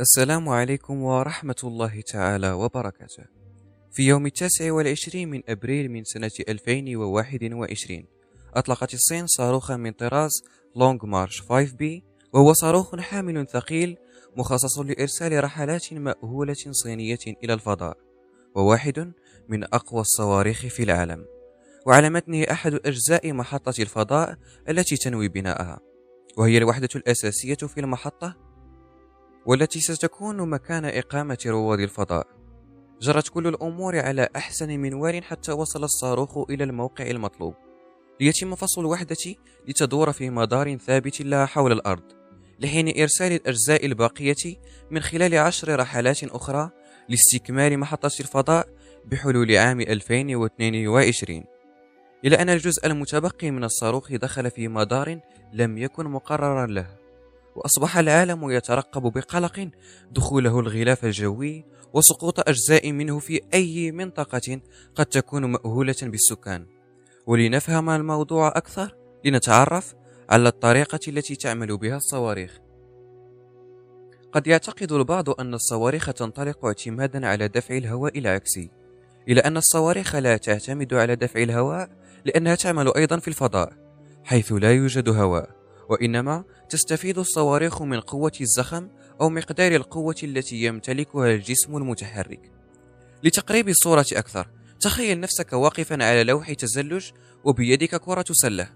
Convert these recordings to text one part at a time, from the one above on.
السلام عليكم ورحمة الله تعالى وبركاته. في يوم التاسع والعشرين من أبريل من سنة 2021 أطلقت الصين صاروخا من طراز لونغ مارش 5B وهو صاروخ حامل ثقيل مخصص لإرسال رحلات مأهولة صينية إلى الفضاء وواحد من أقوى الصواريخ في العالم وعلى متنه أحد أجزاء محطة الفضاء التي تنوي بناءها وهي الوحدة الأساسية في المحطة. والتي ستكون مكان إقامة رواد الفضاء. جرت كل الأمور على أحسن منوال حتى وصل الصاروخ إلى الموقع المطلوب. ليتم فصل الوحدة لتدور في مدار ثابت لها حول الأرض لحين إرسال الأجزاء الباقية من خلال عشر رحلات أخرى لاستكمال محطة الفضاء بحلول عام 2022 إلى أن الجزء المتبقي من الصاروخ دخل في مدار لم يكن مقررا له. وأصبح العالم يترقب بقلق. دخوله الغلاف الجوي وسقوط أجزاء منه في أي منطقة قد تكون مأهولة بالسكان. ولنفهم الموضوع أكثر لنتعرف على الطريقة التي تعمل بها الصواريخ. قد يعتقد البعض أن الصواريخ تنطلق اعتمادا على دفع الهواء العكسي إلى أن الصواريخ لا تعتمد على دفع الهواء لأنها تعمل أيضا في الفضاء حيث لا يوجد هواء. وإنما تستفيد الصواريخ من قوة الزخم أو مقدار القوة التي يمتلكها الجسم المتحرك. لتقريب الصورة أكثر تخيل نفسك واقفا على لوح تزلج وبيدك كرة سلة.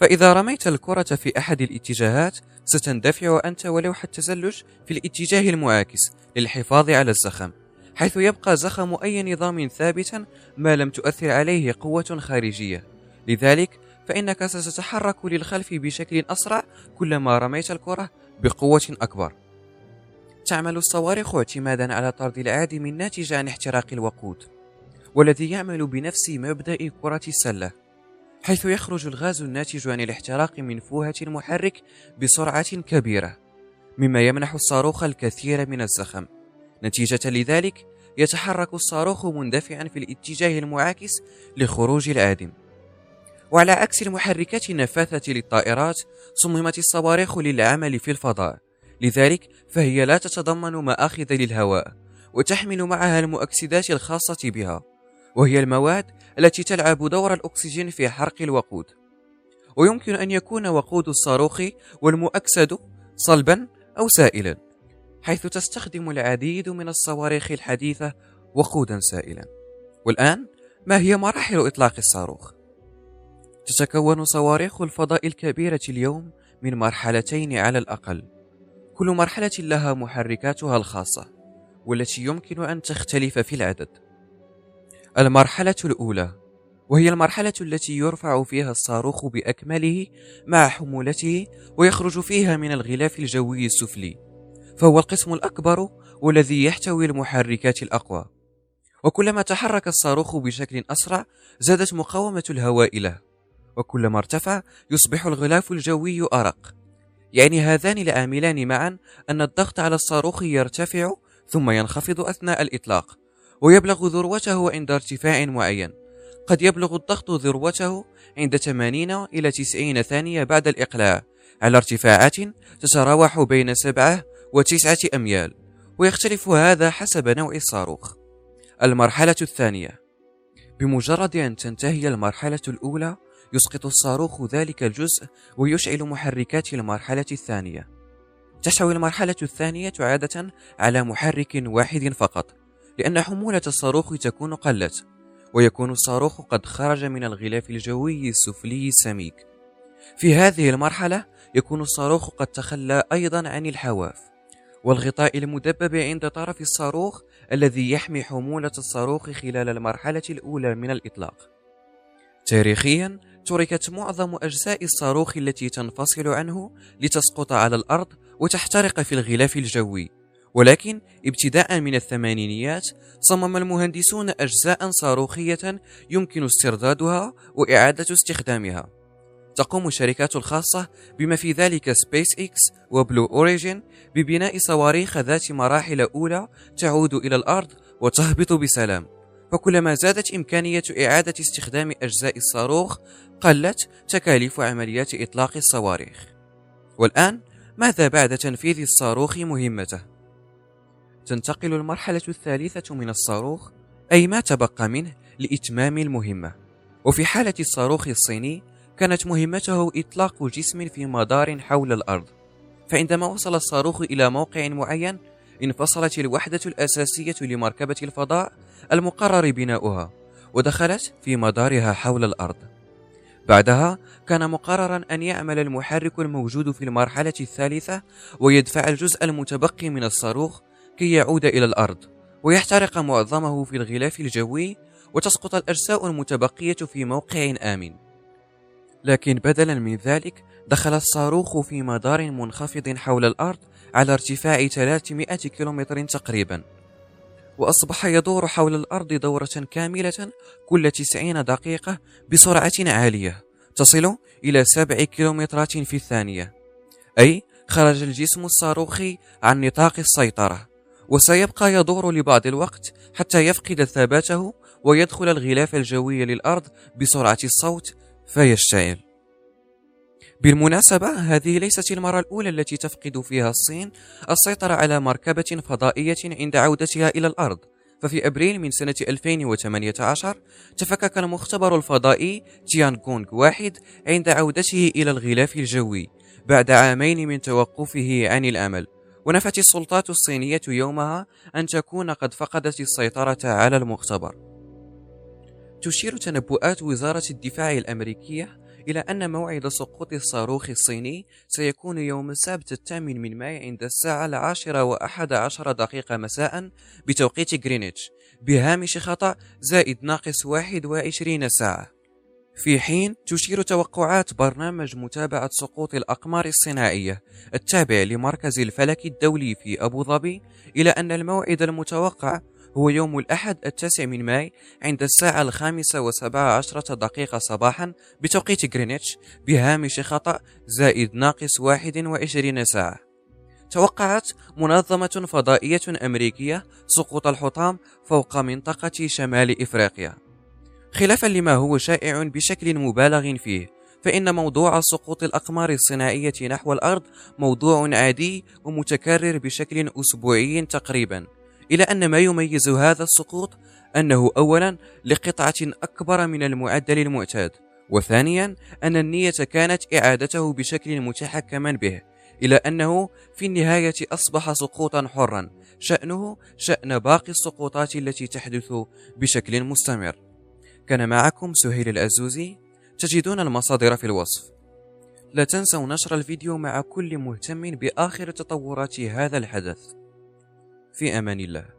فإذا رميت الكرة في أحد الاتجاهات ستندفع أنت ولوح التزلج في الاتجاه المعاكس للحفاظ على الزخم حيث يبقى زخم أي نظام ثابتا ما لم تؤثر عليه قوة خارجية. لذلك فإنك ستتحرك للخلف بشكل أسرع كلما رميت الكرة بقوة أكبر. تعمل الصواريخ اعتمادا على طرد العادم الناتج عن احتراق الوقود، والذي يعمل بنفس مبدأ كرة السلة، حيث يخرج الغاز الناتج عن الاحتراق من فوهة المحرك بسرعة كبيرة، مما يمنح الصاروخ الكثير من الزخم. نتيجة لذلك، يتحرك الصاروخ مندفعا في الاتجاه المعاكس لخروج العادم. وعلى عكس المحركات النفاثة للطائرات صممت الصواريخ للعمل في الفضاء. لذلك فهي لا تتضمن مآخذ للهواء وتحمل معها المؤكسدات الخاصة بها. وهي المواد التي تلعب دور الأكسجين في حرق الوقود. ويمكن أن يكون وقود الصاروخ والمؤكسد صلبا أو سائلا حيث تستخدم العديد من الصواريخ الحديثة وقودا سائلا. والآن ما هي مراحل إطلاق الصاروخ؟ تتكون صواريخ الفضاء الكبيرة اليوم من مرحلتين على الأقل. كل مرحلة لها محركاتها الخاصة والتي يمكن أن تختلف في العدد. المرحلة الأولى وهي المرحلة التي يرفع فيها الصاروخ بأكمله مع حمولته ويخرج فيها من الغلاف الجوي السفلي. فهو القسم الأكبر والذي يحتوي المحركات الأقوى. وكلما تحرك الصاروخ بشكل أسرع زادت مقاومة الهواء له. وكلما ارتفع يصبح الغلاف الجوي أرق. يعني هذان العاملان معا أن الضغط على الصاروخ يرتفع ثم ينخفض أثناء الإطلاق ويبلغ ذروته عند ارتفاع معين. قد يبلغ الضغط ذروته عند 80 إلى 90 ثانية بعد الإقلاع على ارتفاعات تتراوح بين 7 و 9 أميال ويختلف هذا حسب نوع الصاروخ. المرحلة الثانية بمجرد أن تنتهي المرحلة الأولى يسقط الصاروخ ذلك الجزء ويشعل محركات المرحلة الثانية. تحتوي المرحلة الثانية عادة على محرك واحد فقط لأن حمولة الصاروخ تكون قلت ويكون الصاروخ قد خرج من الغلاف الجوي السفلي السميك. في هذه المرحلة يكون الصاروخ قد تخلى أيضا عن الحواف والغطاء المدبب عند طرف الصاروخ الذي يحمي حمولة الصاروخ خلال المرحلة الأولى من الإطلاق. تاريخيا تركت معظم أجزاء الصاروخ التي تنفصل عنه لتسقط على الأرض وتحترق في الغلاف الجوي. ولكن ابتداء من الثمانينيات صمم المهندسون أجزاء صاروخية يمكن استردادها وإعادة استخدامها. تقوم الشركات الخاصة بما في ذلك سبيس إكس وبلو أوريجين ببناء صواريخ ذات مراحل أولى تعود إلى الأرض وتهبط بسلام. فكلما زادت إمكانية إعادة استخدام أجزاء الصاروخ قلت تكاليف عمليات إطلاق الصواريخ. والآن ماذا بعد تنفيذ الصاروخ مهمته؟ تنتقل المرحلة الثالثة من الصاروخ أي ما تبقى منه لإتمام المهمة. وفي حالة الصاروخ الصيني كانت مهمته إطلاق جسم في مدار حول الأرض. فعندما وصل الصاروخ إلى موقع معين انفصلت الوحدة الأساسية لمركبة الفضاء المقرر بناؤها ودخلت في مدارها حول الأرض. بعدها كان مقررا أن يعمل المحرك الموجود في المرحلة الثالثة ويدفع الجزء المتبقي من الصاروخ كي يعود إلى الأرض ويحترق معظمه في الغلاف الجوي وتسقط الأجزاء المتبقية في موقع آمن. لكن بدلا من ذلك دخل الصاروخ في مدار منخفض حول الأرض على ارتفاع 300 كيلومتر تقريبا وأصبح يدور حول الأرض دورة كاملة كل 90 دقيقة بسرعة عالية تصل إلى 7 كيلومترات في الثانية. أي خرج الجسم الصاروخي عن نطاق السيطرة وسيبقى يدور لبعض الوقت حتى يفقد ثباته ويدخل الغلاف الجوي للأرض بسرعة الصوت فيشتعل. بالمناسبة هذه ليست المرة الأولى التي تفقد فيها الصين السيطرة على مركبة فضائية عند عودتها إلى الأرض. ففي أبريل من سنة 2018 تفكك المختبر الفضائي تيانغونغ واحد عند عودته إلى الغلاف الجوي بعد عامين من توقفه عن الأمل. ونفت السلطات الصينية يومها أن تكون قد فقدت السيطرة على المختبر. تشير تنبؤات وزارة الدفاع الأمريكية إلى أن موعد سقوط الصاروخ الصيني سيكون يوم السبت الثامن من ماي عند الساعة العاشرة وأحد عشر دقيقة مساء بتوقيت غرينتش بهامش خطأ زائد ناقص واحد وعشرين ساعة. في حين تشير توقعات برنامج متابعة سقوط الأقمار الصناعية التابع لمركز الفلك الدولي في أبو ظبي إلى أن الموعد المتوقع هو يوم الأحد التاسع من ماي عند الساعة الخامسة وسبعة عشرة دقيقة صباحا بتوقيت غرينتش بهامش خطأ زائد ناقص واحد وعشرين ساعة. توقعت منظمة فضائية أمريكية سقوط الحطام فوق منطقة شمال إفريقيا. خلافا لما هو شائع بشكل مبالغ فيه فإن موضوع سقوط الأقمار الصناعية نحو الأرض موضوع عادي ومتكرر بشكل أسبوعي تقريبا. إلى أن ما يميز هذا السقوط أنه أولا لقطعة أكبر من المعدل المعتاد وثانيا أن النية كانت إعادته بشكل متحكما به إلى أنه في النهاية أصبح سقوطا حرا شأنه شأن باقي السقوطات التي تحدث بشكل مستمر. كان معكم سهيل الأزوزي تجدون المصادر في الوصف. لا تنسوا نشر الفيديو مع كل مهتم بآخر تطورات هذا الحدث. في أمان الله.